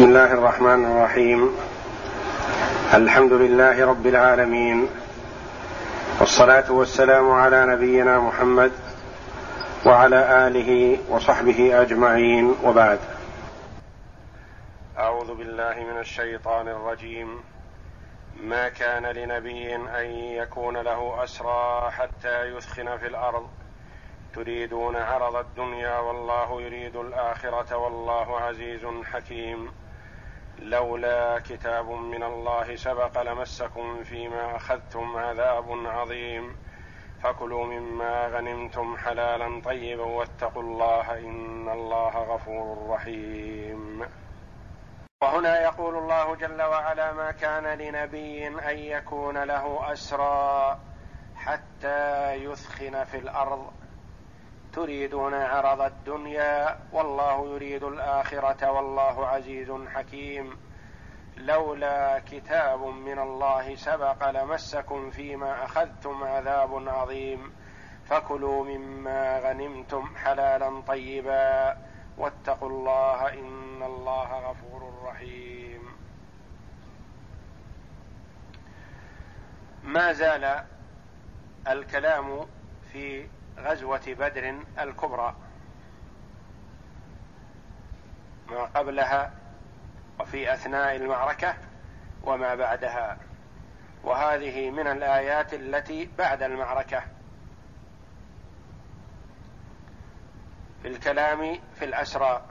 بسم الله الرحمن الرحيم. الحمد لله رب العالمين. والصلاة والسلام على نبينا محمد وعلى آله وصحبه أجمعين. وبعد. أعوذ بالله من الشيطان الرجيم. ما كان لنبي أن يكون له أسرى حتى يثخن في الأرض. تريدون عرض الدنيا والله يريد الآخرة والله عزيز حكيم. لولا كتاب من الله سبق لمسكم فيما أخذتم عذاب عظيم. فكلوا مما غنمتم حلالا طيبا واتقوا الله إن الله غفور رحيم. وهنا يقول الله جل وعلا ما كان لنبي أن يكون له أسرى حتى يثخن في الأرض. تريدون عرض الدنيا والله يريد الآخرة والله عزيز حكيم. لولا كتاب من الله سبق لمسكم فيما أخذتم عذاب عظيم. فكلوا مما غنمتم حلالا طيبا. واتقوا الله إن الله غفور رحيم. ما زال الكلام في غزوة بدر الكبرى. ما قبلها وفي أثناء المعركة وما بعدها. وهذه من الآيات التي بعد المعركة. في الكلام في الأسرى.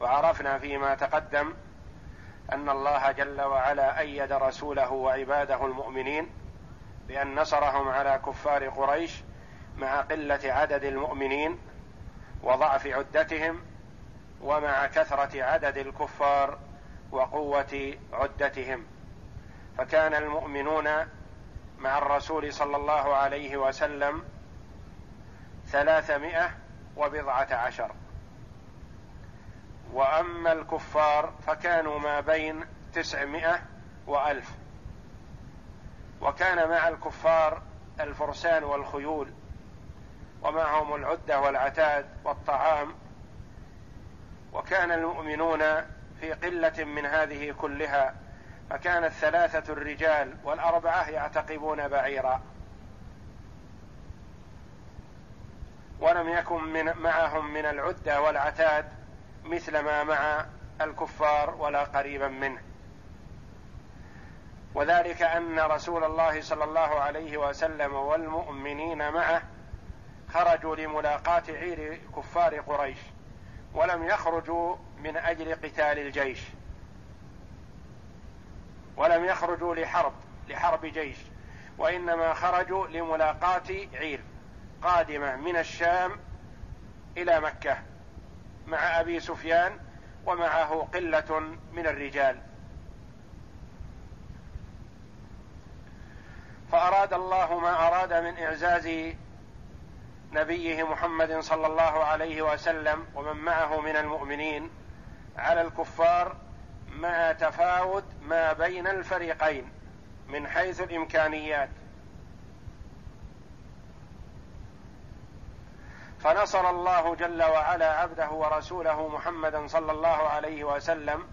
وعرفنا فيما تقدم أن الله جل وعلا أيد رسوله وعباده المؤمنين بأن نصرهم على كفار قريش مع قلة عدد المؤمنين وضعف عدتهم ومع كثرة عدد الكفار وقوة عدتهم. فكان المؤمنون مع الرسول صلى الله عليه وسلم ثلاثمائة وبضعة عشر. وأما الكفار فكانوا ما بين تسعمائة وألف. وكان مع الكفار الفرسان والخيول. ومعهم العدة والعتاد والطعام. وكان المؤمنون في قلة من هذه كلها فكان الثلاثة الرجال والأربعة يعتقبون بعيرا. ولم يكن من معهم من العدة والعتاد مثل ما مع الكفار ولا قريبا منه. وذلك أن رسول الله صلى الله عليه وسلم والمؤمنين معه خرجوا لملاقاة عير كفار قريش ولم يخرجوا من أجل قتال الجيش. ولم يخرجوا لحرب لحرب جيش وإنما خرجوا لملاقاة عير قادمة من الشام إلى مكة مع أبي سفيان ومعه قلة من الرجال. فأراد الله ما أراد من إعزاز نبيه محمد صلى الله عليه وسلم ومن معه من المؤمنين على الكفار مع تفاوت ما بين الفريقين من حيث الإمكانيات. فنصر الله جل وعلا عبده ورسوله محمدا صلى الله عليه وسلم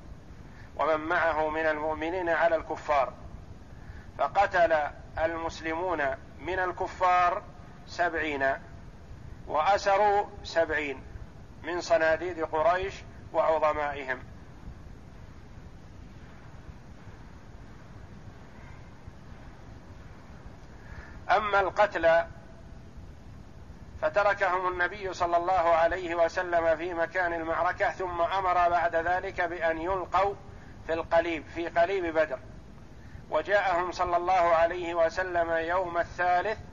ومن معه من المؤمنين على الكفار. فقتل المسلمون من الكفار سبعين وأسروا سبعين من صناديد قريش وعظمائهم. أما القتلى فتركهم النبي صلى الله عليه وسلم في مكان المعركة ثم أمر بعد ذلك بأن يلقوا في القليب في قليب بدر. وجاءهم صلى الله عليه وسلم يوم الثالث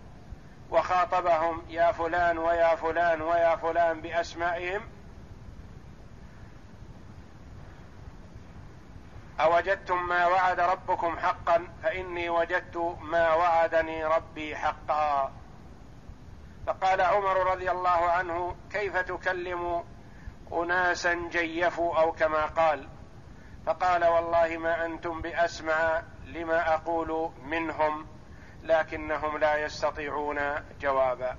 وخاطبهم يا فلان ويا فلان ويا فلان بأسمائهم. أوجدتم ما وعد ربكم حقا فإني وجدت ما وعدني ربي حقا. فقال عمر رضي الله عنه كيف تكلم اناسا جيفوا أو كما قال؟ فقال والله ما أنتم بأسمع لما أقول منهم؟ لكنهم لا يستطيعون جوابا.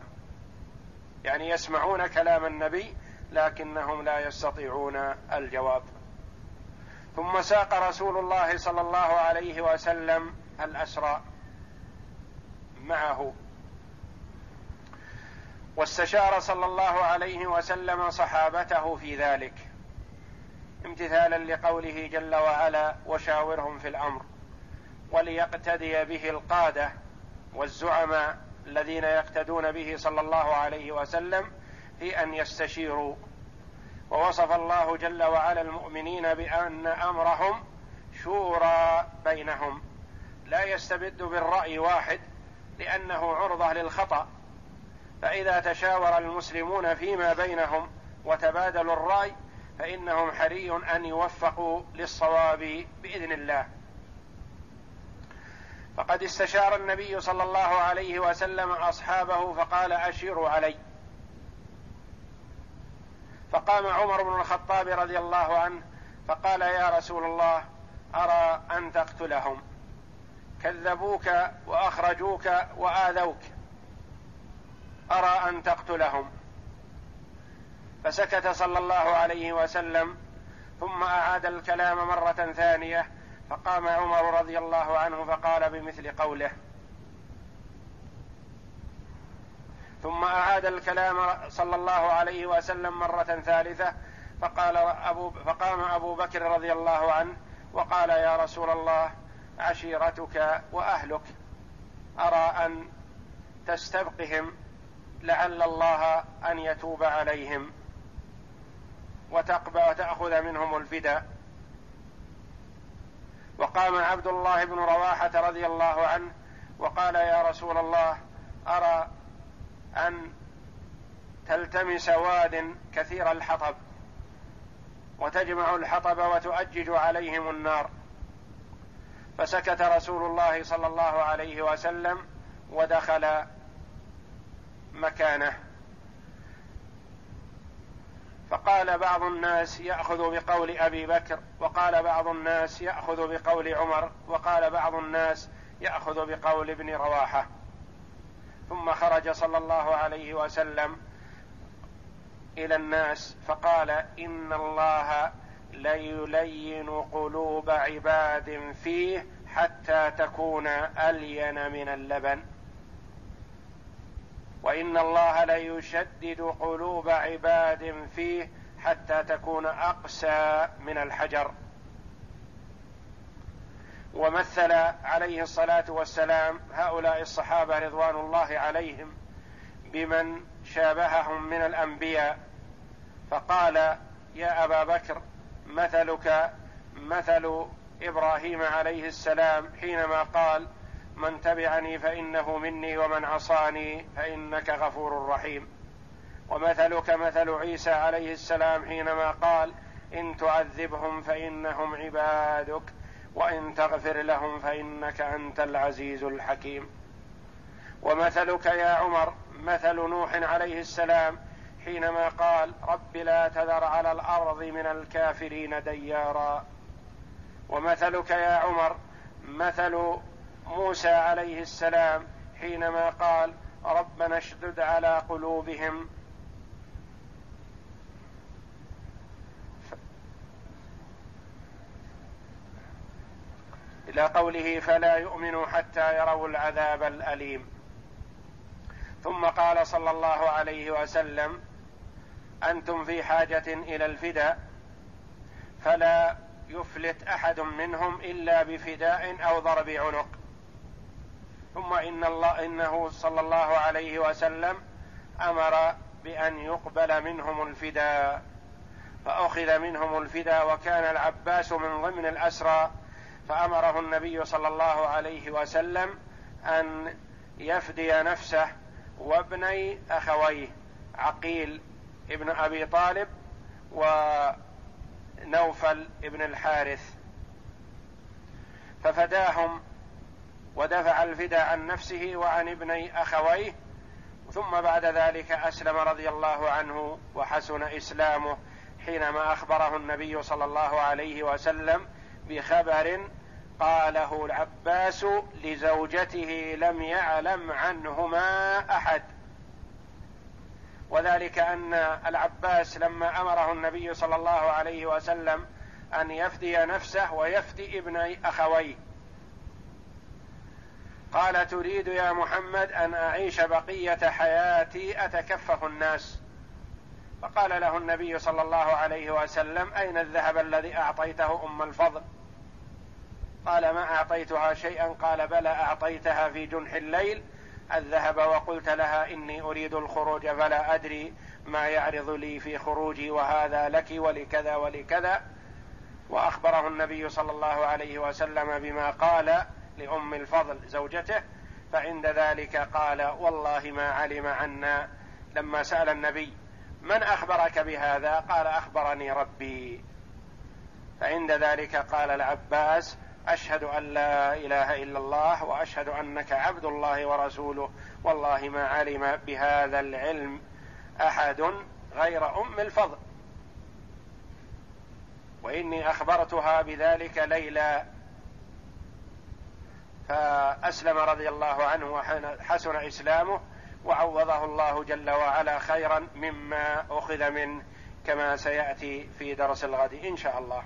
يعني يسمعون كلام النبي لكنهم لا يستطيعون الجواب. ثم ساق رسول الله صلى الله عليه وسلم الأسرى معه. واستشار صلى الله عليه وسلم صحابته في ذلك. امتثالا لقوله جل وعلا وشاورهم في الأمر وليقتدي به القادة والزعماء الذين يقتدون به صلى الله عليه وسلم في أن يستشيروا. ووصف الله جل وعلا المؤمنين بأن أمرهم شورى بينهم. لا يستبد بالرأي واحد لأنه عرضة للخطأ. فإذا تشاور المسلمون فيما بينهم وتبادلوا الرأي فإنهم حري أن يوفقوا للصواب بإذن الله. فقد استشار النبي صلى الله عليه وسلم أصحابه فقال أشيروا علي. فقام عمر بن الخطاب رضي الله عنه فقال يا رسول الله أرى أن تقتلهم. كذبوك وأخرجوك وآذوك. أرى أن تقتلهم. فسكت صلى الله عليه وسلم ثم أعاد الكلام مرة ثانية فقام عمر رضي الله عنه فقال بمثل قوله. ثم أعاد الكلام صلى الله عليه وسلم مرة ثالثة فقال أبو فقام أبو بكر رضي الله عنه وقال يا رسول الله عشيرتك وأهلك أرى أن تستبقهم لعل الله أن يتوب عليهم وتأخذ منهم الفداء وقام عبد الله بن رواحة رضي الله عنه وقال يا رسول الله أرى أن تلتمس واد كثير الحطب وتجمع الحطب وتؤجج عليهم النار. فسكت رسول الله صلى الله عليه وسلم ودخل مكانه. فقال بعض الناس يأخذ بقول أبي بكر وقال بعض الناس يأخذ بقول عمر وقال بعض الناس يأخذ بقول ابن رواحة. ثم خرج صلى الله عليه وسلم إلى الناس فقال إن الله ليلين قلوب عباد فيه حتى تكون ألين من اللبن. وإن الله ليشدد قلوب عباد فيه حتى تكون أقسى من الحجر. ومثل عليه الصلاة والسلام هؤلاء الصحابة رضوان الله عليهم بمن شابههم من الأنبياء فقال يا أبا بكر مثلك مثل إبراهيم عليه السلام حينما قال من تبعني فإنه مني ومن عصاني فإنك غفور رحيم. ومثلك مثل عيسى عليه السلام حينما قال إن تعذبهم فإنهم عبادك وإن تغفر لهم فإنك أنت العزيز الحكيم. ومثلك يا عمر مثل نوح عليه السلام حينما قال رب لا تذر على الأرض من الكافرين ديارا. ومثلك يا عمر مثل موسى عليه السلام حينما قال ربنا اشدد على قلوبهم. إلى قوله فلا يؤمنوا حتى يروا العذاب الأليم. ثم قال صلى الله عليه وسلم أنتم في حاجة إلى الفداء فلا يفلت أحد منهم إلا بفداء أو ضرب عنق. ثم إن الله إنه صلى الله عليه وسلم أمر بأن يقبل منهم الفداء فأخذ منهم الفداء وكان العباس من ضمن الأسرى فأمره النبي صلى الله عليه وسلم أن يفدي نفسه وابني أخويه عقيل ابن أبي طالب ونوفل ابن الحارث. ففداهم ودفع الفداء عن نفسه وعن ابني أخويه ثم بعد ذلك أسلم رضي الله عنه وحسن إسلامه حينما أخبره النبي صلى الله عليه وسلم بخبر قاله العباس لزوجته لم يعلم عنهما أحد. وذلك أن العباس لما أمره النبي صلى الله عليه وسلم أن يفدي نفسه ويفدي ابن أخويه. قال تريد يا محمد أن أعيش بقية حياتي أتكفف الناس. فقال له النبي صلى الله عليه وسلم أين الذهب الذي أعطيته أم الفضل؟ قال ما أعطيتها شيئا. قال بلى أعطيتها في جنح الليل. الذهب وقلت لها إني أريد الخروج فلا أدري ما يعرض لي في خروجي وهذا لك ولكذا ولكذا. وأخبره النبي صلى الله عليه وسلم بما قال. لأم الفضل زوجته فعند ذلك قال والله ما علم عنا. لما سأل النبي من أخبرك بهذا؟ قال أخبرني ربي. فعند ذلك قال العباس أشهد أن لا إله إلا الله وأشهد أنك عبد الله ورسوله. والله ما علم بهذا العلم أحد غير أم الفضل. وإني أخبرتها بذلك ليلا فأسلم رضي الله عنه وحسن إسلامه وعوضه الله جل وعلا خيرا مما أخذ منه كما سيأتي في درس الغد إن شاء الله.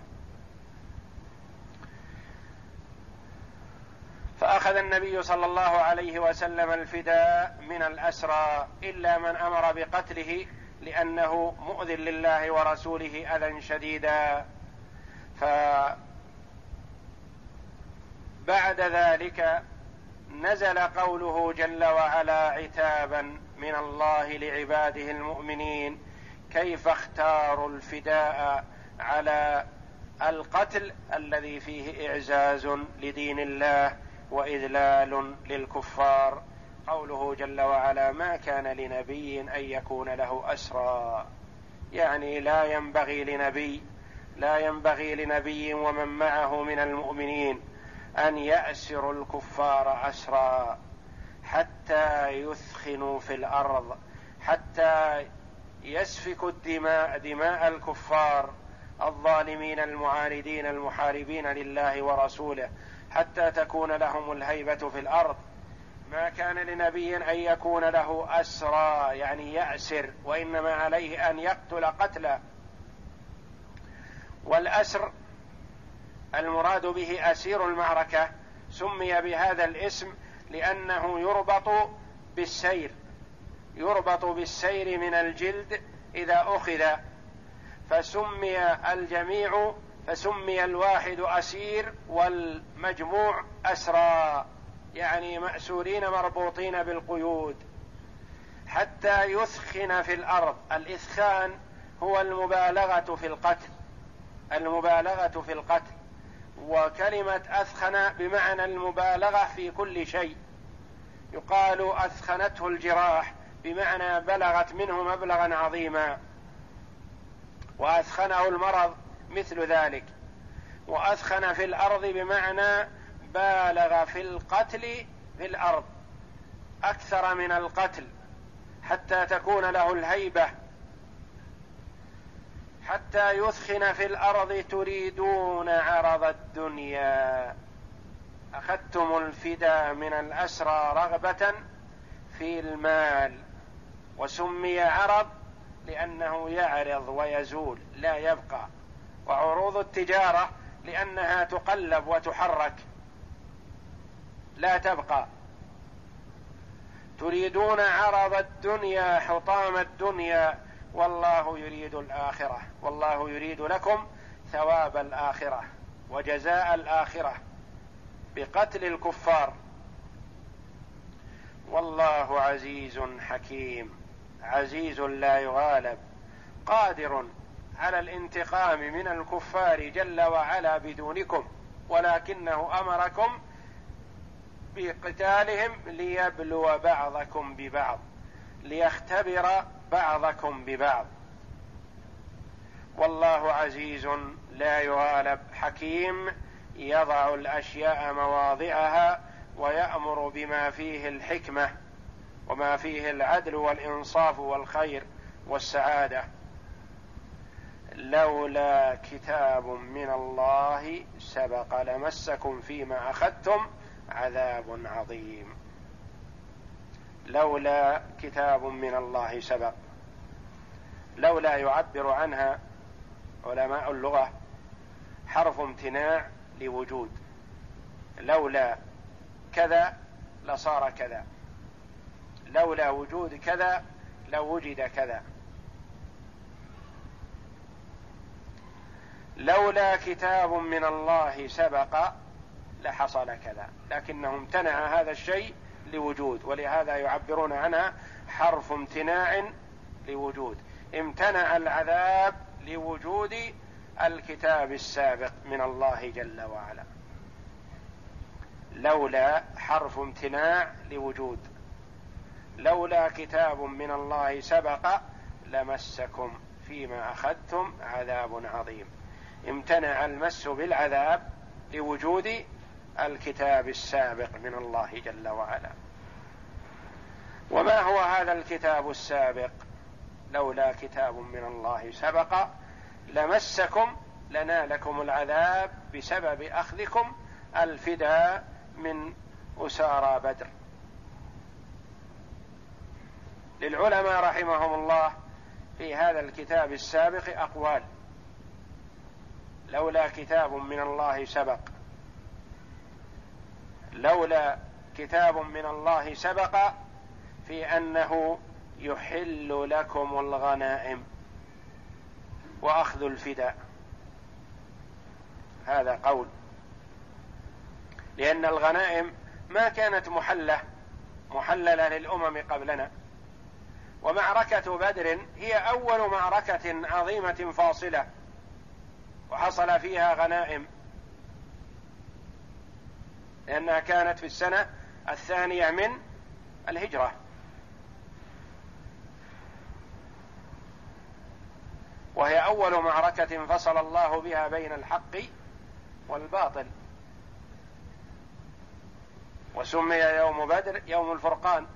فأخذ النبي صلى الله عليه وسلم الفداء من الأسرى إلا من أمر بقتله لأنه مؤذ لله ورسوله أذى شديدا. ف بعد ذلك نزل قوله جل وعلا عتابا من الله لعباده المؤمنين كيف اختاروا الفداء على القتل الذي فيه إعزاز لدين الله وإذلال للكفار. قوله جل وعلا ما كان لنبي أن يكون له أسرى. يعني لا ينبغي لنبي لا ينبغي لنبي ومن معه من المؤمنين أن يأسروا الكفار اسرا حتى يثخنوا في الأرض حتى يسفكوا الدماء دماء الكفار الظالمين المعاندين المحاربين لله ورسوله حتى تكون لهم الهيبة في الأرض. ما كان لنبي أن يكون له اسرى يعني يأسر وإنما عليه أن يقتل قتلا والأسر المراد به أسير المعركة سمي بهذا الاسم لأنه يربط بالسير يربط بالسير من الجلد إذا أخذ فسمي الجميع فسمي الواحد أسير والمجموع أسرى يعني مأسورين مربوطين بالقيود. حتى يثخن في الأرض الإثخان هو المبالغة في القتل المبالغة في القتل. وكلمة أثخن بمعنى المبالغة في كل شيء. يقال أثخنته الجراح بمعنى بلغت منه مبلغا عظيما. وأثخنه المرض مثل ذلك. وأثخن في الأرض بمعنى بالغ في القتل في الأرض. أكثر من القتل حتى تكون له الهيبة حتى يثخن في الأرض تريدون عرض الدنيا. أخذتم الفدا من الأسرى رغبة في المال وسمي عرض لأنه يعرض ويزول لا يبقى. وعروض التجارة لأنها تقلب وتحرك لا تبقى. تريدون عرض الدنيا حطام الدنيا والله يريد الآخرة. والله يريد لكم ثواب الآخرة وجزاء الآخرة بقتل الكفار. والله عزيز حكيم. عزيز لا يغالب. قادر على الانتقام من الكفار جل وعلا بدونكم ولكنه أمركم بقتالهم ليبلو بعضكم ببعض ليختبر بعضكم ببعض. والله عزيز لا يغالب حكيم يضع الأشياء مواضعها ويأمر بما فيه الحكمة وما فيه العدل والإنصاف والخير والسعادة. لولا كتاب من الله سبق لمسكم فيما أخذتم عذاب عظيم. لولا كتاب من الله سبق. لولا يعبر عنها علماء اللغة حرف امتناع لوجود. لولا كذا لصار كذا. لولا وجود كذا لوجد كذا. لولا كتاب من الله سبق لحصل كذا. لكنه امتنع هذا الشيء لوجود ولهذا يعبرون عنها حرف امتناع لوجود. امتنع العذاب لوجود الكتاب السابق من الله جل وعلا. لولا حرف امتناع لوجود. لولا كتاب من الله سبق لمسكم فيما أخذتم عذاب عظيم. امتنع المس بالعذاب لوجود الكتاب السابق من الله جل وعلا. وما هو هذا الكتاب السابق؟ لولا كتاب من الله سبق لمسكم لنالكم العذاب بسبب أخذكم الفداء من أسارى بدر. للعلماء رحمهم الله في هذا الكتاب السابق أقوال. لولا كتاب من الله سبق لولا كتاب من الله سبق في أنه يحل لكم الغنائم وأخذ الفداء. هذا قول. لأن الغنائم ما كانت محلة محللة للأمم قبلنا. ومعركة بدر هي أول معركة عظيمة فاصلة وحصل فيها غنائم. لأنها كانت في السنة الثانية من الهجرة. وهي أول معركة فصل الله بها بين الحق والباطل. وسمي يوم بدر يوم الفرقان.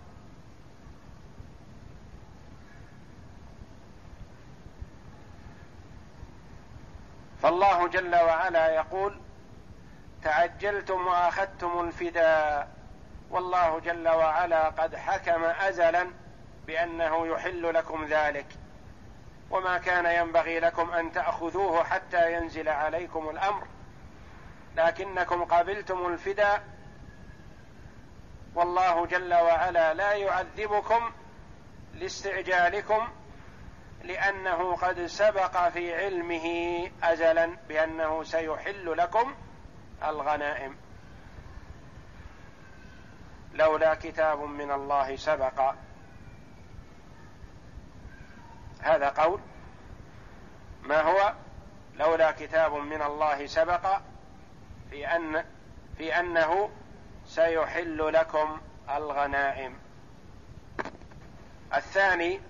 فالله جل وعلا يقول تعجلتم وأخذتم الفداء والله جل وعلا قد حكم أزلا بأنه يحل لكم ذلك. وما كان ينبغي لكم أن تأخذوه حتى ينزل عليكم الأمر. لكنكم قبلتم الفداء والله جل وعلا لا يعذبكم لاستعجالكم لأنه قد سبق في علمه أزلا بأنه سيحل لكم الغنائم. لولا كتاب من الله سبق. هذا قول. ما هو؟ لولا كتاب من الله سبق. في أن في أنه سيحل لكم الغنائم. الثاني.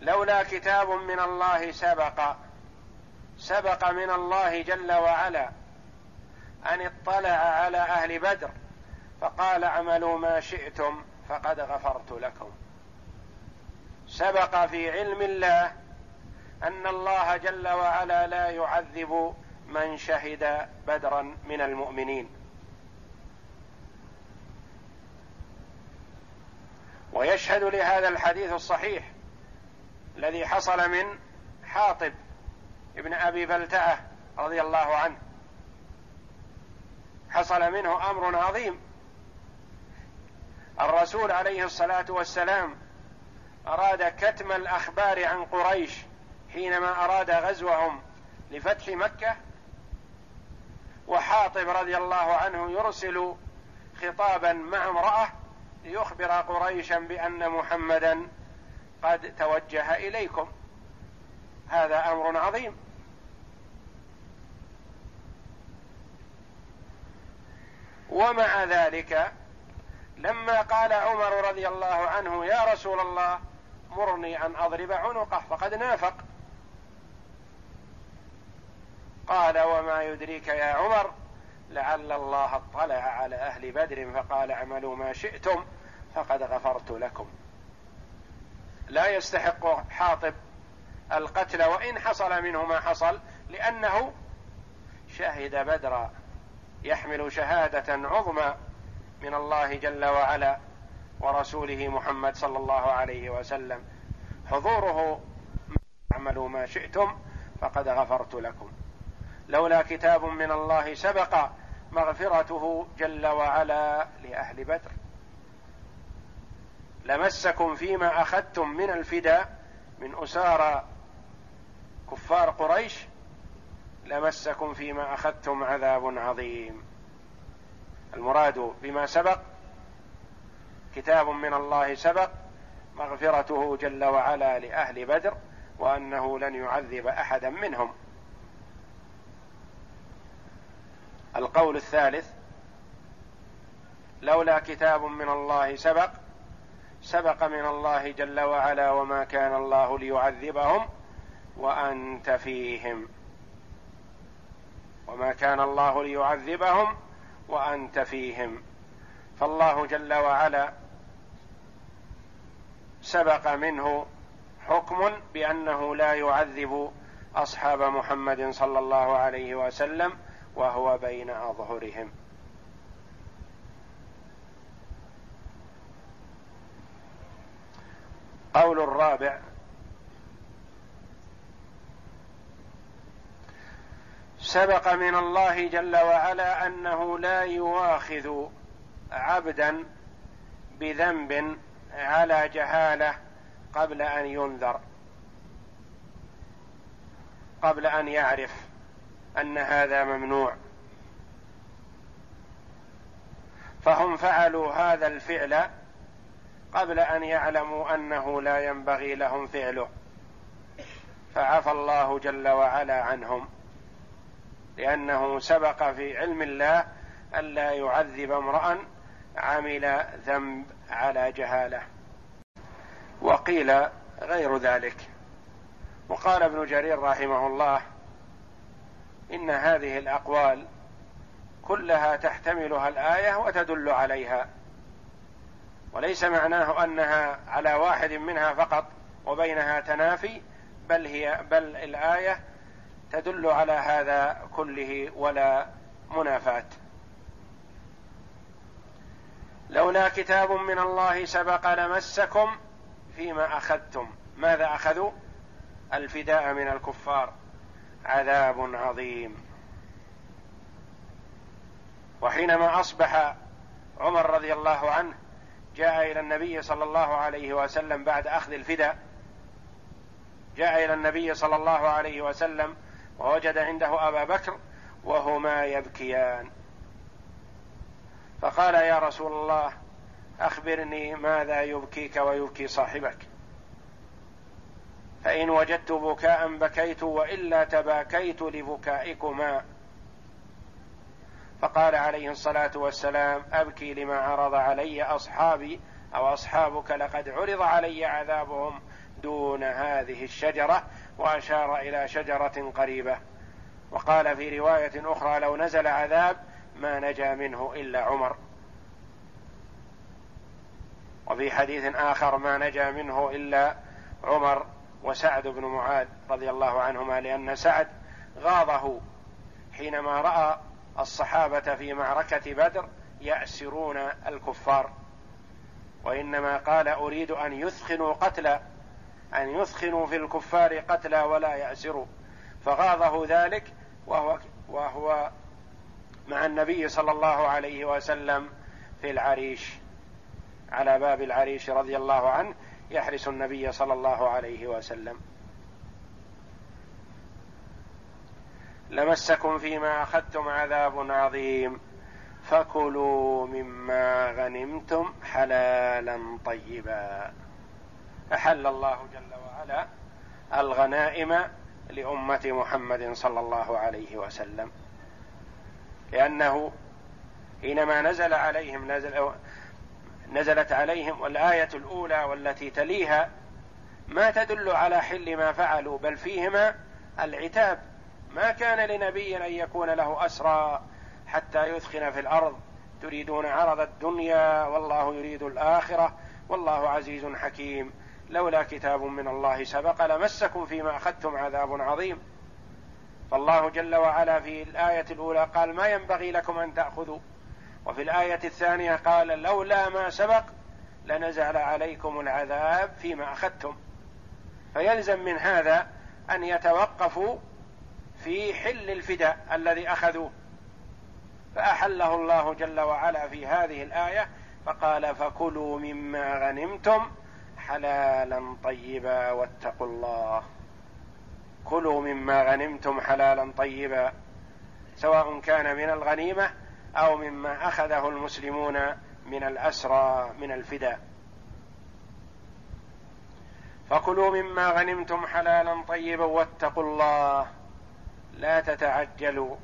لولا كتاب من الله سبق. سبق من الله جل وعلا. أن اطلع على أهل بدر فقال اعملوا ما شئتم فقد غفرت لكم. سبق في علم الله أن الله جل وعلا لا يعذب من شهد بدرا من المؤمنين. ويشهد لهذا الحديث الصحيح الذي حصل من حاطب ابن أبي بلتعة رضي الله عنه. حصل منه أمر عظيم. الرسول عليه الصلاة والسلام أراد كتم الأخبار عن قريش حينما أراد غزوهم لفتح مكة وحاطب رضي الله عنه يرسل خطابا مع امرأة ليخبر قريشا بأن محمدا قد توجه إليكم. هذا أمر عظيم. ومع ذلك لما قال عمر رضي الله عنه يا رسول الله مرني أن أضرب عنقه فقد نافق. قال وما يدريك يا عمر لعل الله اطلع على أهل بدر فقال اعملوا ما شئتم فقد غفرت لكم. لا يستحق حاطب القتل وإن حصل منه ما حصل لأنه شهد بدرا يحمل شهادة عظمى من الله جل وعلا ورسوله محمد صلى الله عليه وسلم. حضوره اعملوا ما شئتم فقد غفرت لكم. لولا كتاب من الله سبق مغفرته جل وعلا لأهل بدر. لمسكم فيما أخذتم من الفداء من أسارى كفار قريش لمسكم فيما أخذتم عذاب عظيم. المراد بما سبق كتاب من الله سبق مغفرته جل وعلا لأهل بدر وأنه لن يعذب أحدا منهم. القول الثالث لولا كتاب من الله سبق سبق من الله جل وعلا وما كان الله ليعذبهم وأنت فيهم. وما كان الله ليعذبهم وأنت فيهم. فالله جل وعلا سبق منه حكم بأنه لا يعذب أصحاب محمد صلى الله عليه وسلم وهو بين أظهرهم. قول الرابع سبق من الله جل وعلا أنه لا يواخذ عبدا بذنب على جهالة قبل أن ينذر قبل أن يعرف أن هذا ممنوع. فهم فعلوا هذا الفعل قبل أن يعلموا أنه لا ينبغي لهم فعله. فعفى الله جل وعلا عنهم. لأنه سبق في علم الله الا يعذب امرأ عمل ذنب على جهالة. وقيل غير ذلك. وقال ابن جرير رحمه الله إن هذه الأقوال كلها تحتملها الآية وتدل عليها. وليس معناه أنها على واحد منها فقط وبينها تنافي بل هي بل الآية تدل على هذا كله ولا منافاة. لولا كتاب من الله سبق لمسكم فيما أخذتم. ماذا أخذوا؟ الفداء من الكفار. عذاب عظيم. وحينما أصبح عمر رضي الله عنه جاء إلى النبي صلى الله عليه وسلم بعد أخذ الفداء جاء إلى النبي صلى الله عليه وسلم ووجد عنده أبا بكر وهما يبكيان. فقال يا رسول الله أخبرني ماذا يبكيك ويبكي صاحبك. فإن وجدت بكاء بكيت وإلا تباكيت لبكائكما. فقال عليه الصلاة والسلام أبكي لما عرض علي أصحابي أو أصحابك لقد عرض علي عذابهم دون هذه الشجرة وأشار إلى شجرة قريبة. وقال في رواية أخرى لو نزل عذاب ما نجا منه إلا عمر. وفي حديث آخر ما نجا منه إلا عمر وسعد بن معاذ رضي الله عنهما لأن سعد غاضه حينما رأى الصحابة في معركة بدر يأسرون الكفار. وإنما قال أريد أن يثخنوا قتلا أن يثخنوا في الكفار قتلا ولا ياسروا فغاضه ذلك وهو وهو مع النبي صلى الله عليه وسلم في العريش على باب العريش رضي الله عنه يحرس النبي صلى الله عليه وسلم. لمسكم فيما أخذتم عذاب عظيم. فكلوا مما غنمتم حلالا طيبا. أحل الله جل وعلا الغنائم لأمة محمد صلى الله عليه وسلم. لأنه حينما نزل عليهم نزل نزلت عليهم والآية الأولى والتي تليها ما تدل على حل ما فعلوا بل فيهما العتاب. ما كان لنبي أن يكون له أسرى حتى يثخن في الأرض. تريدون عرض الدنيا والله يريد الآخرة والله عزيز حكيم. لولا كتاب من الله سبق لمسكم فيما أخذتم عذاب عظيم. فالله جل وعلا في الآية الأولى قال ما ينبغي لكم أن تأخذوا؟ وفي الآية الثانية قال لولا ما سبق لنزل عليكم العذاب فيما أخذتم. فيلزم من هذا أن يتوقفوا في حل الفداء الذي أخذوه. فأحله الله جل وعلا في هذه الآية فقال فكلوا مما غنمتم حلالا طيبا واتقوا الله. كلوا مما غنمتم حلالا طيبا سواء كان من الغنيمة أو مما أخذه المسلمون من الأسرى من الفداء. فكلوا مما غنمتم حلالا طيبا واتقوا الله. لا تتعجلوا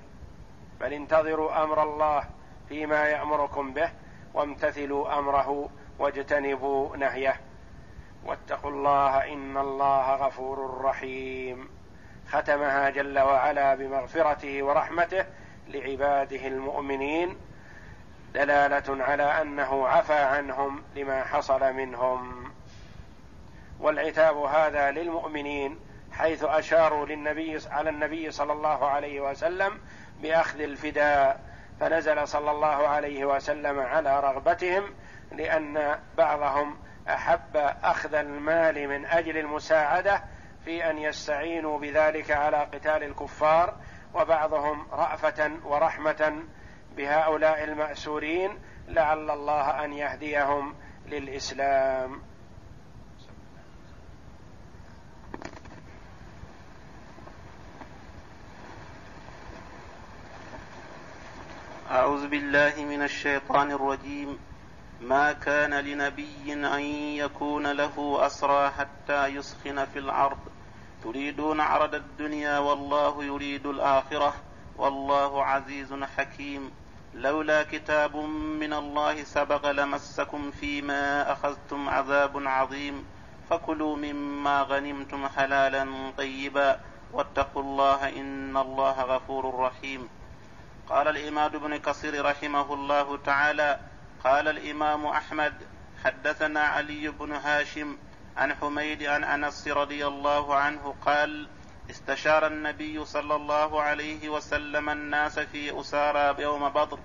بل انتظروا أمر الله فيما يأمركم به وامتثلوا أمره واجتنبوا نهيه. واتقوا الله إن الله غفور رحيم. ختمها جل وعلا بمغفرته ورحمته لعباده المؤمنين دلالة على أنه عفى عنهم لما حصل منهم. والعتاب هذا للمؤمنين حيث أشاروا للنبي على النبي صلى الله عليه وسلم بأخذ الفداء فنزل صلى الله عليه وسلم على رغبتهم لأن بعضهم أحب أخذ المال من أجل المساعدة في أن يستعينوا بذلك على قتال الكفار وبعضهم رأفة ورحمة بهؤلاء المأسورين لعل الله أن يهديهم للإسلام. أعوذ بالله من الشيطان الرجيم. ما كان لنبي أن يكون له أسرى حتى يسخن في الأرض تريدون عرض الدنيا والله يريد الآخرة. والله عزيز حكيم. لولا كتاب من الله سبق لمسكم فيما أخذتم عذاب عظيم. فكلوا مما غنمتم حلالا طيبا. واتقوا الله إن الله غفور رحيم. قال الإمام ابن كثير رحمه الله تعالى قال الإمام أحمد حدثنا علي بن هاشم عن حميد عن أنس رضي الله عنه قال استشار النبي صلى الله عليه وسلم الناس في أسارى يوم بدر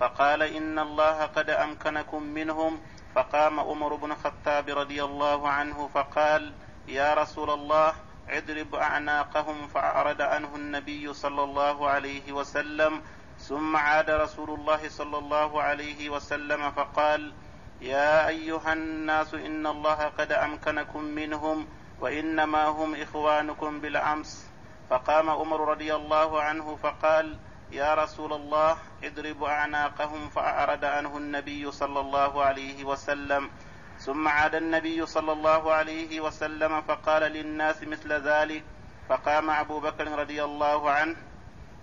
فقال إن الله قد أمكنكم منهم. فقام عمر بن الخطاب رضي الله عنه فقال يا رسول الله اضرب أعناقهم فأعرض عنه النبي صلى الله عليه وسلم ثم عاد رسول الله صلى الله عليه وسلم فقال يا أيها الناس إن الله قد أمكنكم منهم وإنما هم إخوانكم بالأمس. فقام عمر رضي الله عنه فقال يا رسول الله اضرب أعناقهم فأعرض عنه النبي صلى الله عليه وسلم. ثم عاد النبي صلى الله عليه وسلم فقال للناس مثل ذلك. فقام أبو بكر رضي الله عنه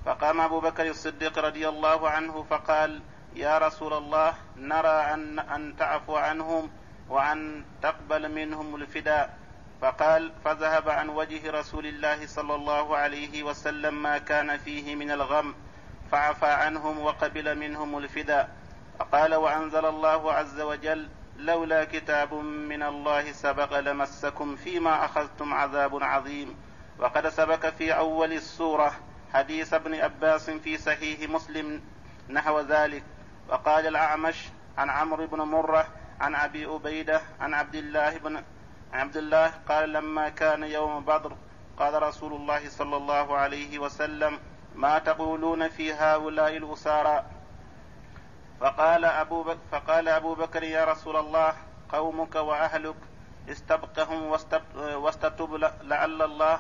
فقام أبو بكر الصديق رضي الله عنه فقال يا رسول الله نرى أن أن تعفو عنهم وأن تقبل منهم الفداء فقال فذهب عن وجه رسول الله صلى الله عليه وسلم ما كان فيه من الغم فعفى عنهم وقبل منهم الفداء فقال وأنزل الله عز وجل لولا كتاب من الله سبق لمسكم فيما أخذتم عذاب عظيم. وقد سبق في أول السورة حديث ابن عباس في صحيح مسلم نحو ذلك وقال الأعمش عن عمرو بن مرة عن أبي أبيدة عن عبد الله بن عبد الله قال لما كان يوم بدر قال رسول الله صلى الله عليه وسلم ما تقولون في هؤلاء الأسارى؟ فقال أبو بكر فقال أبو بكر يا رسول الله قومك وأهلك استبقهم واستتب لعل الله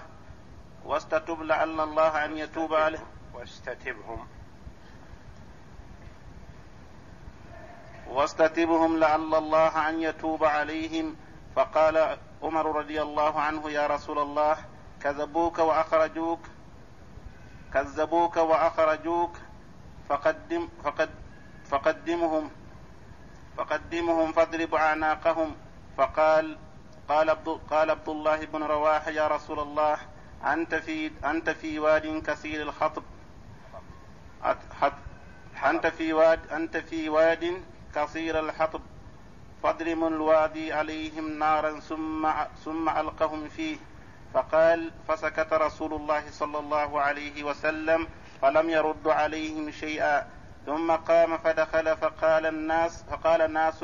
واستتب لعل الله أن يتوب عليه. واستتبهم. واستتبهم لعل الله أن يتوب عليهم. فقال عمر رضي الله عنه يا رسول الله كذبوك وأخرجوك كذبوك وأخرجوك فقدم فقد فقدمهم فقدمهم فاضرب أعناقهم. فقال قال عبد قال عبد الله بن رواحة يا رسول الله أنت في أنت في واد كثير الخطب. أنت في واد أنت في واد كثير الحطب. فاضرم الوادي عليهم نارا ثم ثم ألقهم فيه. فقال فسكت رسول الله صلى الله عليه وسلم فلم يرد عليهم شيئا. ثم قام فدخل فقال الناس فقال ناس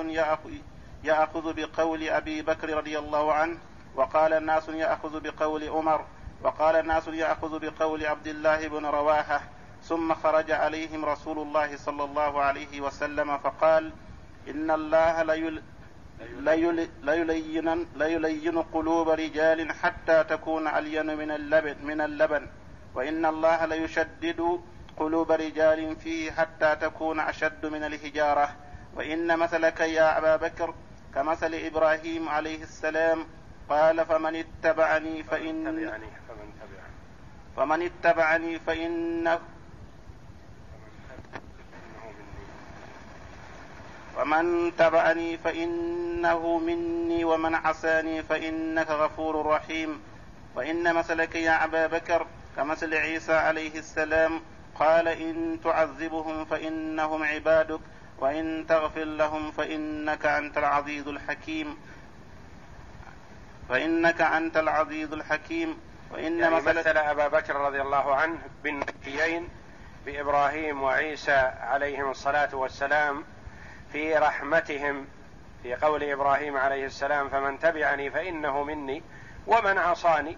يأخذ بقول أبي بكر رضي الله عنه وقال الناس يأخذ بقول عمر. وقال الناس يأخذ بقول عبد الله بن رواحة ثم خرج عليهم رسول الله صلى الله عليه وسلم فقال إن الله ليل ليلين, ليلين قلوب رجال حتى تكون ألين من اللبن من اللبن وإن الله ليشدد قلوب رجال فيه حتى تكون أشد من الحجارة. وإن مثلك يا أبا بكر كمثل إبراهيم عليه السلام قال فمن اتبعني فإن فمن اتبعني فإنه ومن تبعني فإنه مني ومن عصاني فإنك غفور رحيم. وإن مثلك يا أبا بكر كمثل عيسى عليه السلام قال إن تعذبهم فإنهم عبادك وإن تغفر لهم فإنك أنت العزيز الحكيم. فإنك أنت العزيز الحكيم. وإن يعني مثل أبا بكر رضي الله عنه بالنبيين بإبراهيم وعيسى عليهم الصلاة والسلام في رحمتهم. في قول إبراهيم عليه السلام فمن تبعني فإنه مني ومن عصاني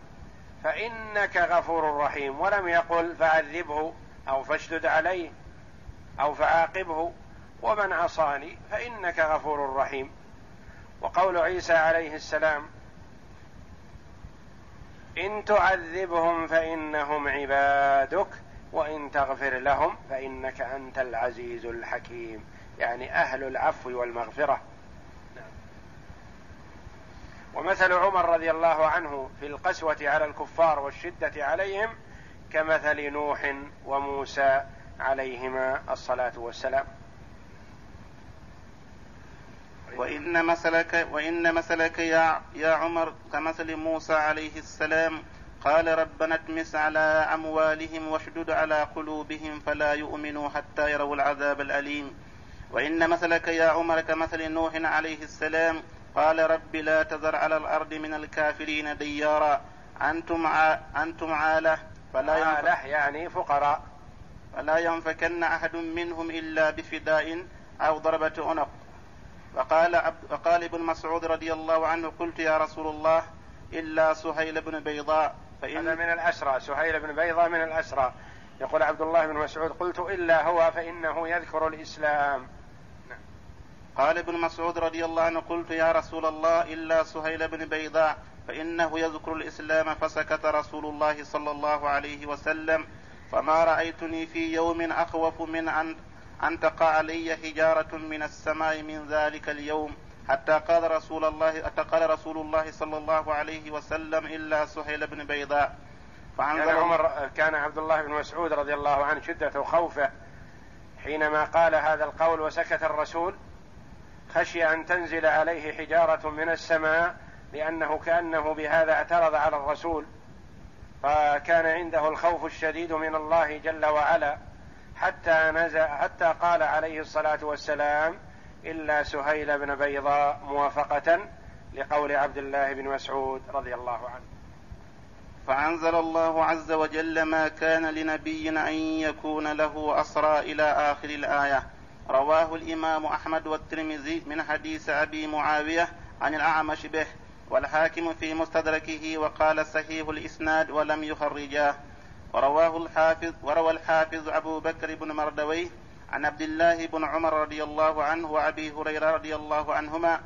فإنك غفور رحيم. ولم يقل فعذبه أو فاشدد عليه أو فعاقبه ومن عصاني فإنك غفور رحيم. وقول عيسى عليه السلام إن تعذبهم فإنهم عبادك وإن تغفر لهم فإنك أنت العزيز الحكيم. يعني أهل العفو والمغفرة. ومثل عمر رضي الله عنه في القسوة على الكفار والشدة عليهم كمثل نوح وموسى عليهما الصلاة والسلام. وإن مثلك وإن مثلك يا يا عمر كمثل موسى عليه السلام قال ربنا اتمس على أموالهم واشدد على قلوبهم فلا يؤمنوا حتى يروا العذاب الأليم. وإن مثلك يا عمر كمثل نوح عليه السلام قال رب لا تذر على الأرض من الكافرين ديارا. أنتم ع... أنتم عالة فلا عالة يعني فقراء. فلا ينفكن أحد منهم إلا بفداء أو ضربة عنق. وقال عبد وقال ابن مسعود رضي الله عنه قلت يا رسول الله إلا سهيل بن بيضاء فإن هذا من الأسرى سهيل بن بيضاء من الأسرى. يقول عبد الله بن مسعود قلت إلا هو فإنه يذكر الإسلام. قال ابن مسعود رضي الله عنه قلت يا رسول الله إلا سهيل بن بيضاء فإنه يذكر الإسلام فسكت رسول الله صلى الله عليه وسلم فما رأيتني في يوم أخوف من أن أن تقع علي حجارة من السماء من ذلك اليوم حتى قال رسول الله قال رسول الله صلى الله عليه وسلم إلا سهيل بن بيضاء. كان عمر كان عبد الله بن مسعود رضي الله عنه شدة خوفه حينما قال هذا القول وسكت الرسول خشي أن تنزل عليه حجارة من السماء لأنه كأنه بهذا اعترض على الرسول فكان عنده الخوف الشديد من الله جل وعلا. حتى نزل حتى قال عليه الصلاة والسلام إلا سهيل بن بيضاء موافقة لقول عبد الله بن مسعود رضي الله عنه. فأنزل الله عز وجل ما كان لنبي أن يكون له أسرى إلى آخر الآية. رواه الإمام أحمد والترمذي من حديث أبي معاوية عن الأعمش به والحاكم في مستدركه وقال صحيح الإسناد ولم يخرجاه. ورواه الحافظ وروى الحافظ أبو بكر بن مردويه عن عبد الله بن عمر رضي الله عنه وأبي هريرة رضي الله عنهما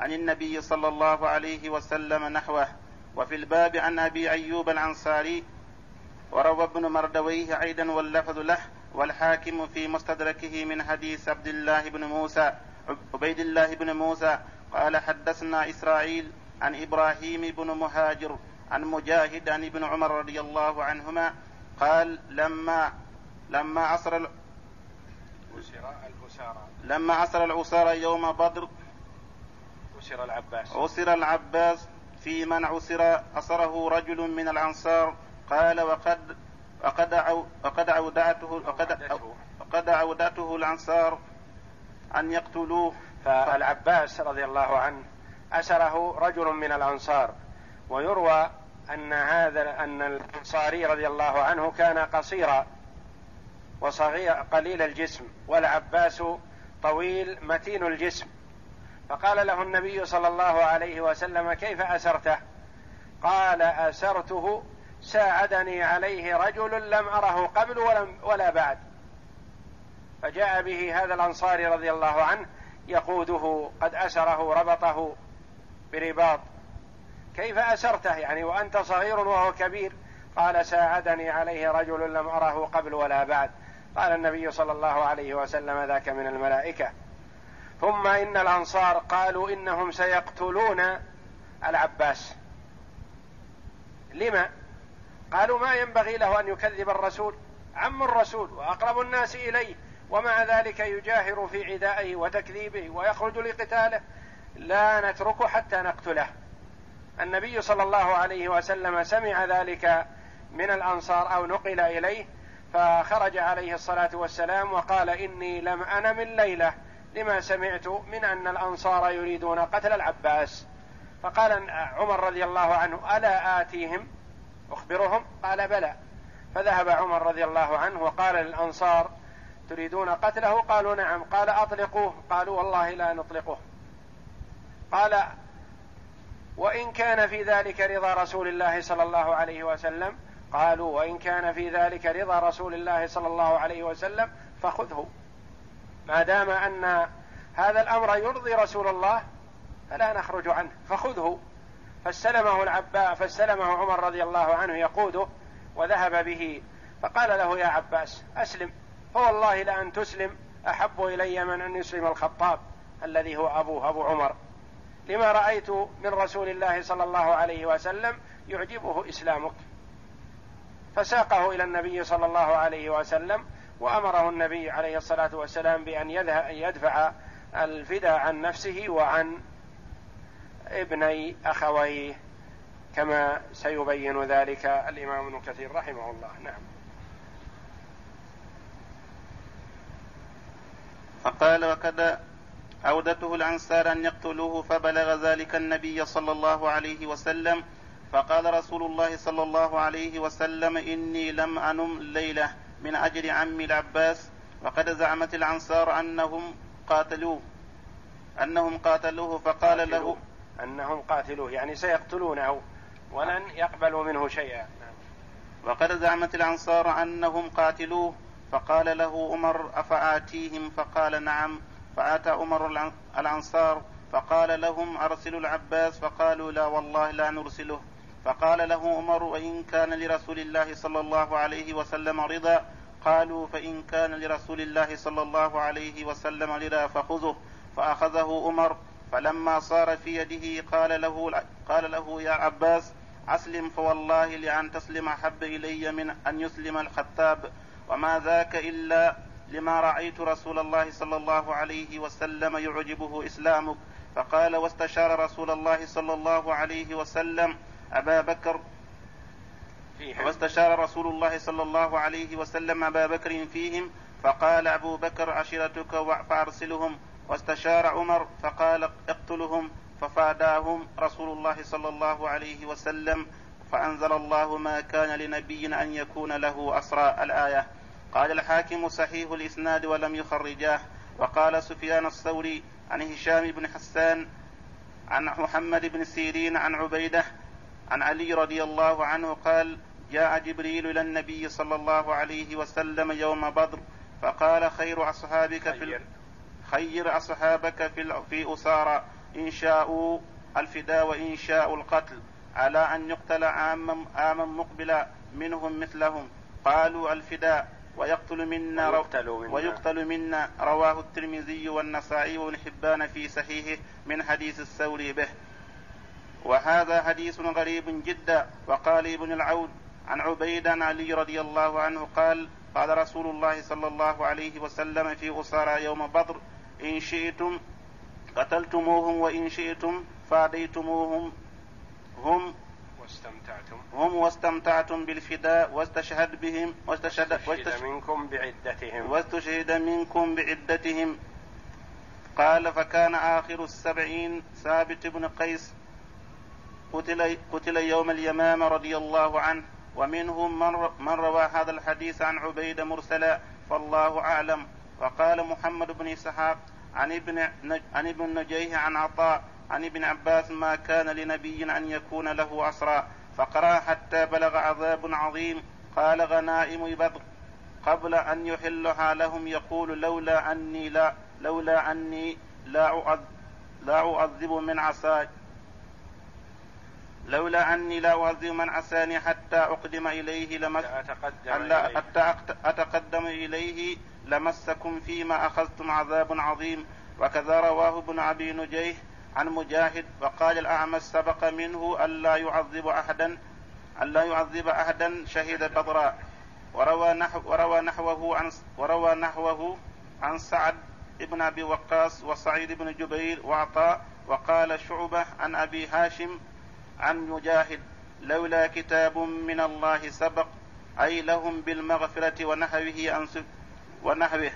عن النبي صلى الله عليه وسلم نحوه. وفي الباب عن أبي أيوب الأنصاري وروى ابن مردويه أيضا واللفظ له والحاكم في مستدركه من حديث عبد الله بن موسى عبيد الله بن موسى قال حدثنا إسرائيل عن إبراهيم بن مهاجر عن مجاهد عن ابن عمر رضي الله عنهما قال لما لما عصر لما عصر العسارى يوم بدر عسر العباس. عسر العباس في من عسر عصره رجل من الأنصار قال وقد وقد وقد عودته وقد وقد عودته الأنصار أن يقتلوه. فالعباس رضي الله عنه اسره رجل من الأنصار ويروى أن هذا أن الأنصاري رضي الله عنه كان قصيرا وصغير قليل الجسم والعباس طويل متين الجسم. فقال له النبي صلى الله عليه وسلم كيف أسرته؟ قال أسرته ساعدني عليه رجل لم أره قبل ولم ولا بعد. فجاء به هذا الأنصاري رضي الله عنه يقوده قد أسره ربطه برباط كيف أسرته يعني وأنت صغير وهو كبير؟ قال ساعدني عليه رجل لم أره قبل ولا بعد. قال النبي صلى الله عليه وسلم ذاك من الملائكة. ثم إن الأنصار قالوا إنهم سيقتلون العباس. لما؟ قالوا ما ينبغي له أن يكذب الرسول. عم الرسول وأقرب الناس إليه. ومع ذلك يجاهر في عدائه وتكذيبه ويخرج لقتاله. لا نتركه حتى نقتله. النبي صلى الله عليه وسلم سمع ذلك من الأنصار أو نقل إليه فخرج عليه الصلاة والسلام وقال إني لم أنم الليلة لما سمعت من أن الأنصار يريدون قتل العباس. فقال عمر رضي الله عنه ألا آتيهم؟ أخبرهم؟ قال بلى. فذهب عمر رضي الله عنه وقال للأنصار تريدون قتله؟ قالوا نعم. قال أطلقوه. قالوا والله لا نطلقه. قال وإن كان في ذلك رضا رسول الله صلى الله عليه وسلم قالوا وإن كان في ذلك رضا رسول الله صلى الله عليه وسلم فخذه. ما دام أن هذا الأمر يرضي رسول الله فلا نخرج عنه فخذه. فاستلمه العباء فاستلمه عمر رضي الله عنه يقوده وذهب به فقال له يا عباس أسلم. فوالله لأن تسلم أحب إلي من أن يسلم الخطاب الذي هو أبوه أبو عمر. لما رأيت من رسول الله صلى الله عليه وسلم يعجبه إسلامك. فساقه إلى النبي صلى الله عليه وسلم وأمره النبي عليه الصلاة والسلام بأن يدفع الفداء عن نفسه وعن ابني اخويه كما سيبين ذلك الإمام ابن كثير رحمه الله. نعم. فقال وكذا أودته الأنصار أن يقتلوه فبلغ ذلك النبي صلى الله عليه وسلم فقال رسول الله صلى الله عليه وسلم إني لم أنم الليلة من أجل عمي العباس وقد زعمت الأنصار أنهم قاتلوه أنهم قاتلوه فقال له أنهم قاتلوه يعني سيقتلونه ولن يقبلوا منه شيئا. وقد زعمت الأنصار أنهم قاتلوه فقال له عمر أفآتيهم؟ فقال نعم. فأتى عمر الأنصار فقال لهم أرسلوا العباس فقالوا لا والله لا نرسله. فقال له عمر وإن كان لرسول الله صلى الله عليه وسلم رضا قالوا فإن كان لرسول الله صلى الله عليه وسلم رضا فخذه. فأخذه عمر فلما صار في يده قال له قال له يا عباس أسلم فوالله لأن تسلم أحب إلي من أن يسلم الخطاب. وما ذاك إلا لما رأيت رسول الله صلى الله عليه وسلم يعجبه إسلامك فقال واستشار رسول الله صلى الله عليه وسلم أبا بكر واستشار رسول الله صلى الله عليه وسلم أبا بكر فيهم فقال أبو بكر عشيرتك فأرسلهم. واستشار عمر فقال اقتلهم. ففاداهم رسول الله صلى الله عليه وسلم فأنزل الله ما كان لنبي أن يكون له أسرى. الآية. قال الحاكم صحيح الإسناد ولم يخرجاه. وقال سفيان الثوري عن هشام بن حسان عن محمد بن سيرين عن عبيدة عن علي رضي الله عنه قال جاء جبريل إلى النبي صلى الله عليه وسلم يوم بدر فقال خير أصحابك في خير. أصحابك في في أسارى. إن شاءوا الفداء وإن شاءوا القتل. على أن يقتل عاما عاما مقبلا منهم مثلهم. قالوا الفداء. ويقتل منا ويقتل منا, ويقتل منا. رواه الترمذي والنسائي وابن حبان في صحيحه من حديث الثوري به. وهذا حديث غريب جدا. وقال ابن العود عن عبيد عن علي رضي الله عنه قال قال رسول الله صلى الله عليه وسلم في أسارى يوم بدر إن شئتم قتلتموهم وإن شئتم فاديتموهم هم واستمتعتم. هم واستمتعتم بالفداء واستشهد بهم واستشهد, واستشهد منكم بعدتهم. واستشهد منكم بعدتهم. قال فكان آخر السبعين ثابت بن قيس قتل, قتل يوم اليمامة رضي الله عنه ومنهم من, من روى هذا الحديث عن عبيد مرسلا فالله أعلم. وقال محمد بن إسحاق عن ابن عن ابن نجيه عن عطاء عن ابن عباس ما كان لنبي أن يكون له اسرى فقرأ حتى بلغ عذاب عظيم. قال غنائم بدر قبل أن يحلها لهم يقول لولا أني لا لولا أني لا لا أعذب من عصاي. لولا أني لا أعذب من عساني حتى أقدم إليه لمس. حتى أتقدم إليه. لمسكم فيما أخذتم عذاب عظيم. وكذا رواه ابن أبي نجيه عن مجاهد وقال الأعمش سبق منه ألا يعذب أحدا ألا يعذب أحدا شهد بدرا وروى نحو وروى نحوه عن وروى نحوه عن سعد بن أبي وقاص وسعيد بن جبير وعطاء وقال شعبة عن أبي هاشم عن مجاهد لولا كتاب من الله سبق أي لهم بالمغفرة ونحوه عن ونحوه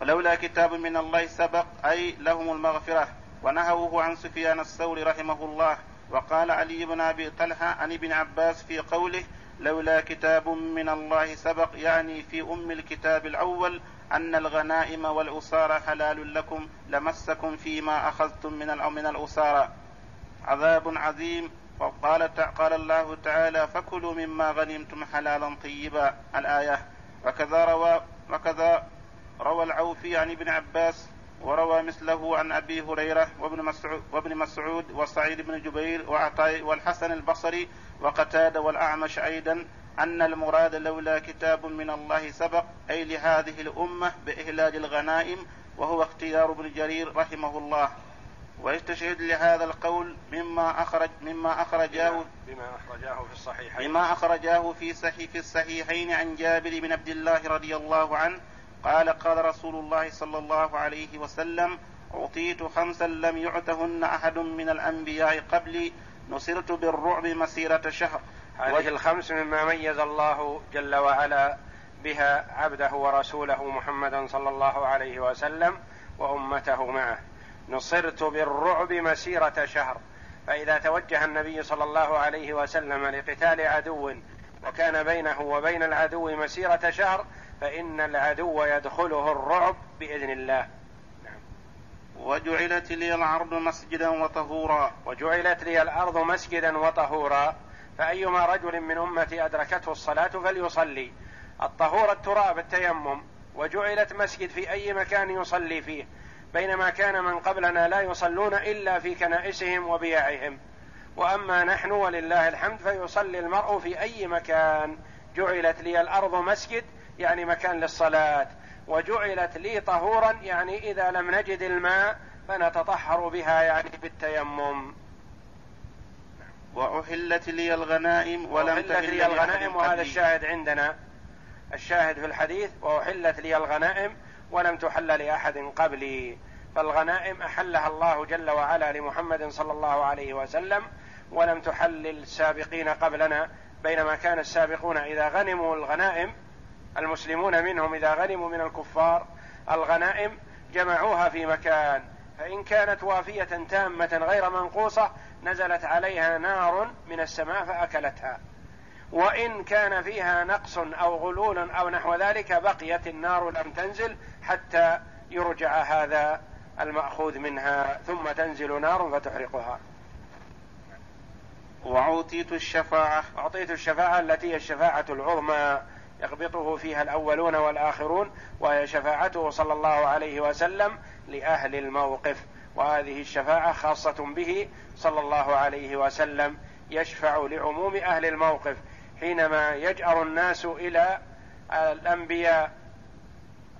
ولولا كتاب من الله سبق أي لهم المغفرة. ونهوه عن سفيان الثوري رحمه الله وقال علي بن أبي طلحة عن ابن عباس في قوله لولا كتاب من الله سبق يعني في أم الكتاب الأول أن الغنائم والأسارى حلال لكم لمسكم فيما أخذتم من من الأسارى. عذاب عظيم. وقال قال الله تعالى فكلوا مما غنمتم حلالا طيبا. الآية. وكذا روى وكذا روى العوفي عن ابن عباس وروى مثله عن أبي هريرة وابن مسعود وابن مسعود وسعيد بن جبير وعطاء والحسن البصري وقتاده والأعمش أيضا أن المراد لولا كتاب من الله سبق أي لهذه الأمة بإهلاج الغنائم وهو اختيار ابن جرير رحمه الله. ويستشهد لهذا القول مما اخرج مما اخرجاه بما أخرجاه في الصحيحين. بما أخرجاه في صحيح في الصحيحين عن جابر بن عبد الله رضي الله عنه قال قال رسول الله صلى الله عليه وسلم أعطيت خمسا لم يعتهن أحد من الأنبياء قبلي نصرت بالرعب مسيرة شهر. هذه الخمس مما ميز الله جل وعلا بها عبده ورسوله محمدا صلى الله عليه وسلم وأمته معه. نصرت بالرعب مسيرة شهر. فإذا توجه النبي صلى الله عليه وسلم لقتال عدو وكان بينه وبين العدو مسيرة شهر فإن العدو يدخله الرعب بإذن الله. نعم. وجعلت لي الأرض مسجدا وطهورا. وجعلت لي الأرض مسجدا وطهورا. فأيما رجل من أمتي أدركته الصلاة فليصلي. الطهور التراب التيمم. وجعلت مسجد في أي مكان يصلي فيه. بينما كان من قبلنا لا يصلون إلا في كنائسهم وبياعهم. وأما نحن ولله الحمد فيصلي المرء في أي مكان. جعلت لي الأرض مسجد يعني مكان للصلاة وجعلت لي طهورا يعني إذا لم نجد الماء فنتطهر بها يعني بالتيمم. وأحلت لي الغنائم ولم أحلت لي الغنائم وهذا الشاهد عندنا. الشاهد في الحديث وأحلت لي الغنائم ولم تحل لأحد قبلي. فالغنائم أحلها الله جل وعلا لمحمد صلى الله عليه وسلم ولم تحل للسابقين قبلنا بينما كان السابقون إذا غنموا الغنائم المسلمون منهم إذا غنموا من الكفار الغنائم جمعوها في مكان فإن كانت وافية تامة غير منقوصة نزلت عليها نار من السماء فأكلتها. وإن كان فيها نقص أو غلول أو نحو ذلك بقيت النار لم تنزل حتى يرجع هذا المأخوذ منها ثم تنزل نار فتحرقها. وأعطيت الشفاعة. أعطيت الشفاعة التي هي الشفاعة العظمى. يغبطه فيها الأولون والآخرون وهي شفاعته صلى الله عليه وسلم لأهل الموقف. وهذه الشفاعة خاصة به صلى الله عليه وسلم يشفع لعموم أهل الموقف حينما يجأر الناس إلى الأنبياء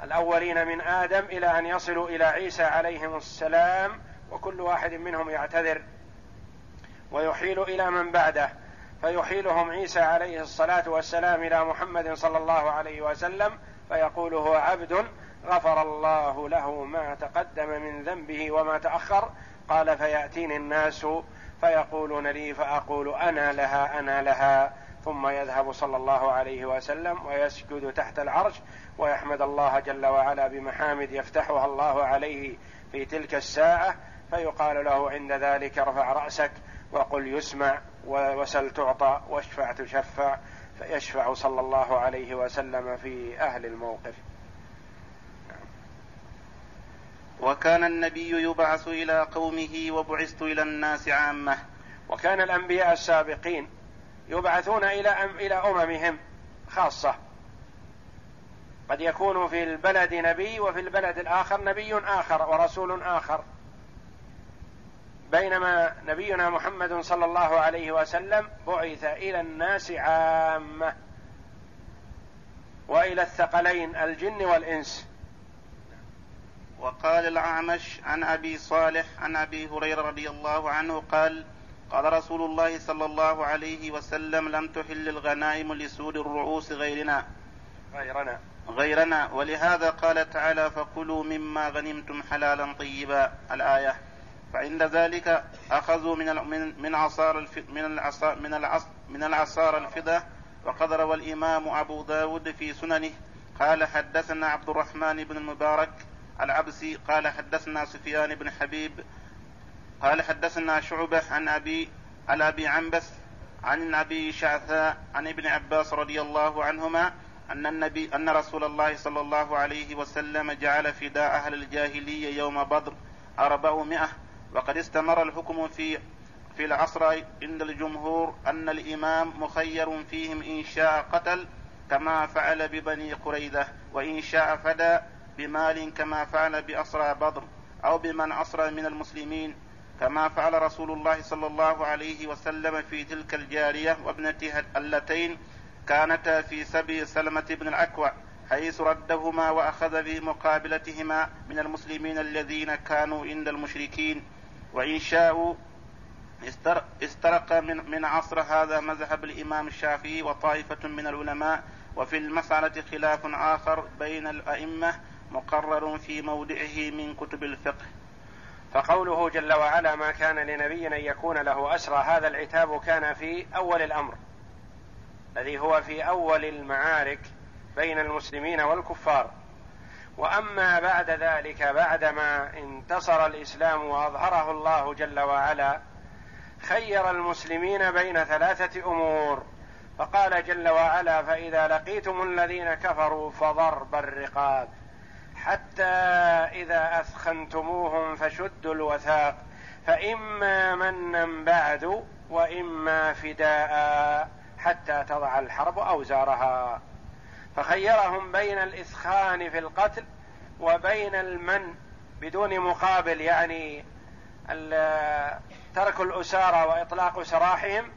الأولين من آدم إلى أن يصلوا إلى عيسى عليهم السلام وكل واحد منهم يعتذر ويحيل إلى من بعده. فيحيلهم عيسى عليه الصلاة والسلام إلى محمد صلى الله عليه وسلم فيقول هو عبد غفر الله له ما تقدم من ذنبه وما تأخر. قال فيأتيني الناس فيقولون لي فأقول أنا لها أنا لها. ثم يذهب صلى الله عليه وسلم ويسجد تحت العرش ويحمد الله جل وعلا بمحامد يفتحها الله عليه في تلك الساعة. فيقال له عند ذلك ارفع رأسك وقل يسمع. وسل تعطى واشفع تشفع فيشفع صلى الله عليه وسلم في أهل الموقف. وكان النبي يبعث إلى قومه وبعثت إلى الناس عامة. وكان الأنبياء السابقين يبعثون إلى إلى أممهم خاصة. قد يكون في البلد نبي وفي البلد الآخر نبي آخر ورسول آخر. بينما نبينا محمد صلى الله عليه وسلم بعث إلى الناس عامة وإلى الثقلين الجن والإنس. وقال الأعمش عن أبي صالح عن أبي هريرة رضي الله عنه قال قال رسول الله صلى الله عليه وسلم لم تحل الغنائم لسود الرؤوس غيرنا. غيرنا. غيرنا. ولهذا قال تعالى فكلوا مما غنمتم حلالا طيبا. الآية. فعند ذلك أخذوا من من عصار من العصار من العصر من العصار الفضة. وقد روى الإمام أبو داود في سننه قال حدثنا عبد الرحمن بن المبارك العبسي قال حدثنا سفيان بن حبيب قال حدثنا شعبة عن أبي عن أبي عنبس عن أبي شعثاء عن ابن عباس رضي الله عنهما أن النبي أن رسول الله صلى الله عليه وسلم جعل فداء أهل الجاهلية يوم بدر أربعمائة وقد استمر الحكم في في العصر عند الجمهور أن الإمام مخير فيهم إن شاء قتل كما فعل ببني قريظة وإن شاء فدى بمال كما فعل بأسرى بدر أو بمن أسرى من المسلمين كما فعل رسول الله صلى الله عليه وسلم في تلك الجارية وابنتها اللتين كانتا في سبي سلمة بن الأكوع حيث ردهما وأخذ بمقابلتهما من المسلمين الذين كانوا عند المشركين. وإن شاءوا استرق من من عصر هذا مذهب الإمام الشافعي وطائفة من العلماء وفي المسألة خلاف آخر بين الأئمة مقرر في موضعه من كتب الفقه. فقوله جل وعلا ما كان لنبي أن يكون له أسرى هذا العتاب كان في أول الأمر الذي هو في أول المعارك بين المسلمين والكفار. وأما بعد ذلك بعدما انتصر الإسلام وأظهره الله جل وعلا خير المسلمين بين ثلاثة أمور. فقال جل وعلا فإذا لقيتم الذين كفروا فضرب الرقاب حتى إذا أثخنتموهم فشدوا الوثاق فإما منا بعد وإما فداء حتى تضع الحرب أوزارها. فخيرهم بين الإثخان في القتل وبين المن بدون مقابل يعني ترك الأسارى وإطلاق سراحهم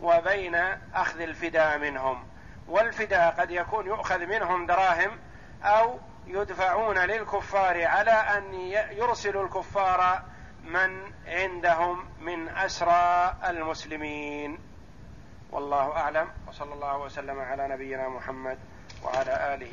وبين أخذ الفداء منهم. والفداء قد يكون يؤخذ منهم دراهم أو يدفعون للكفار على أن يرسلوا الكفار من عندهم من أسرى المسلمين. والله أعلم وصلى الله وسلم على نبينا محمد وعلى آله